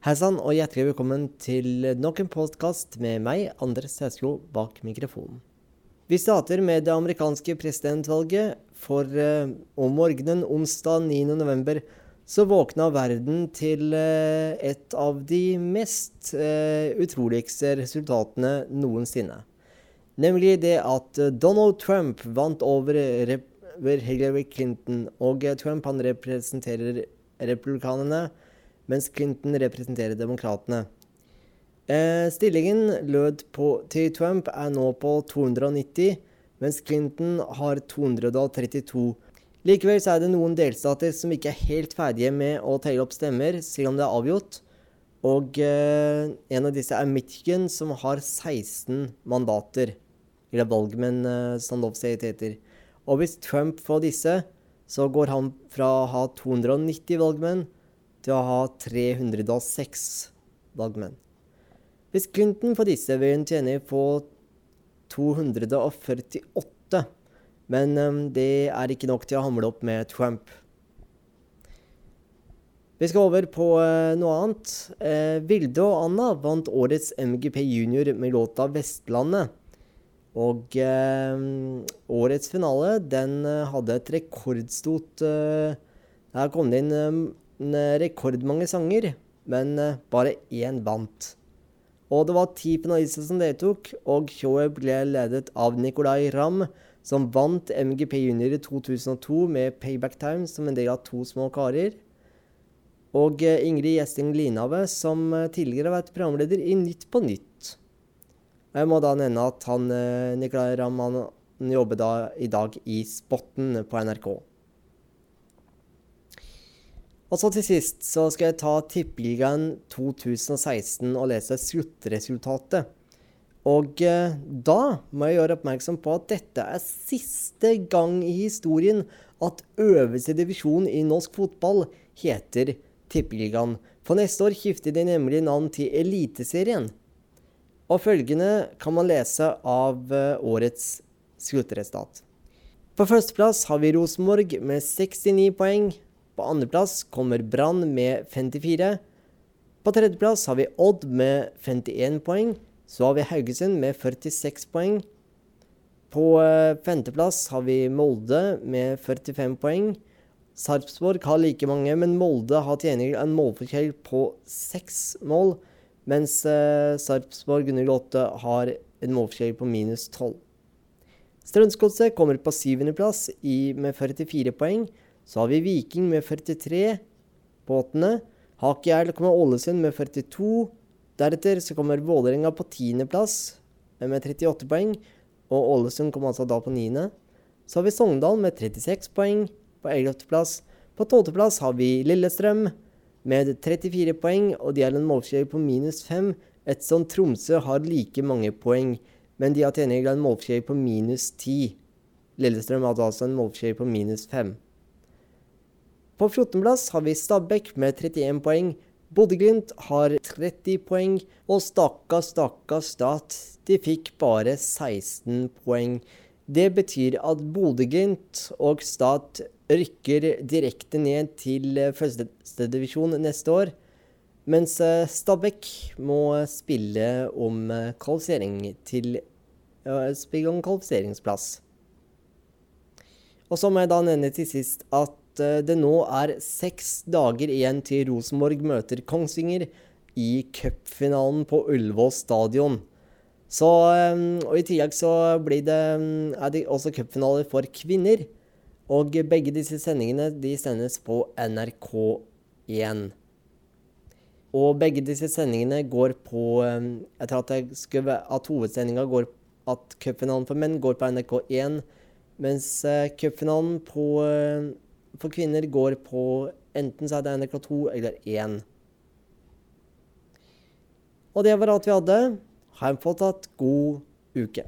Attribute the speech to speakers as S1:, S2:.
S1: Hei sann, og hjertelig velkommen til nok en podkast med meg, Anders Sæslo, bak mikrofonen. Vi starter med det amerikanske presidentvalget, for eh, om morgenen onsdag 9.11. så våkna verden til eh, et av de mest eh, utroligste resultatene noensinne. Nemlig det at Donald Trump vant over, over Hillary Clinton, og Trump han representerer republikanerne mens Clinton representerer demokratene. Eh, stillingen lød på, til Trump er nå på 290, mens Clinton har 232. Likevel er det noen delstater som ikke er helt ferdige med å telle opp stemmer, selv om det er avgjort. Og eh, en av disse er Michigan, som har 16 mandater. Eller valgmenn, eh, som lov heter. Og hvis Trump får disse, så går han fra å ha 290 valgmenn til å ha 306 valgmenn. Hvis Clinton for disse, vil hun tjene på 248, men um, det er ikke nok til å hamle opp med Trump. Vi skal over på uh, noe annet. Uh, Vilde og Anna vant årets MGP Junior med låta 'Vestlandet'. Og uh, årets finale den hadde et rekordstort Der kom det inn um, rekordmange sanger, men eh, bare én vant. Og det var ti finalister som deltok, og showet ble ledet av Nicolay Ramm, som vant MGP Junior i 2002 med Payback Time som en del av To små karer. Og eh, Ingrid Gjesting Linhave, som eh, tidligere har vært programleder i Nytt på Nytt. Jeg må da nevne at han, Nicolay Ramm han jobber da i dag i Spotten på NRK. Og så til sist så skal jeg ta Tippeligaen 2016 og lese sluttresultatet. Og eh, da må jeg gjøre oppmerksom på at dette er siste gang i historien at øverste divisjon i norsk fotball heter Tippeligaen. For neste år skifter de nemlig navn til Eliteserien. Og følgende kan man lese av eh, årets sluttresultat. På førsteplass har vi Rosenborg med 69 poeng. På andreplass kommer Brann med 54. På tredjeplass har vi Odd med 51 poeng. Så har vi Haugesund med 46 poeng. På eh, femteplass har vi Molde med 45 poeng. Sarpsborg har like mange, men Molde har til gjengjeld en målforskjell på seks mål, mens Sarpsborg Sarpsborg 08 har en målforskjell på minus 12. Strømsgodset kommer på syvendeplass med 44 poeng. Så har vi Viking med 43 båtene. Hakjærl kommer Ålesund med 42. Deretter så kommer Vålerenga på tiendeplass med 38 poeng. Og Ålesund kommer altså da på niende. Så har vi Sogndal med 36 poeng på ellevteplass. På tolvteplass har vi Lillestrøm med 34 poeng, og de har en målforskjell på minus 5. Ettersom Tromsø har like mange poeng, men de har til en målforskjell på minus 10. Lillestrøm hadde altså en målforskjell på minus 5. På 14.-plass har vi Stabæk med 31 poeng. Bodø-Glimt har 30 poeng, og stakkars, stakkars Stat, de fikk bare 16 poeng. Det betyr at Bodø-Glimt og Stat rykker direkte ned til førstedivisjon neste år. Mens eh, Stabæk må spille om eh, kvalifisering til spille om kvalifiseringsplass. Og så må jeg da nevne til sist at Eh, det nå er seks dager igjen til Rosenborg møter Kongsvinger i cupfinalen på Ullevål stadion. Så, eh, og I tillegg så blir det, mm, er det også cupfinaler for kvinner. Og begge disse sendingene de sendes på NRK1. Og begge disse sendingene går på eh, tror at, jeg skulle, at hovedsendinga går At cupfinalen for menn går på NRK1, mens cupfinalen på for kvinner går på enten så er det NRK2 eller 1. Og det var alt vi hadde. Ha en fortsatt god uke.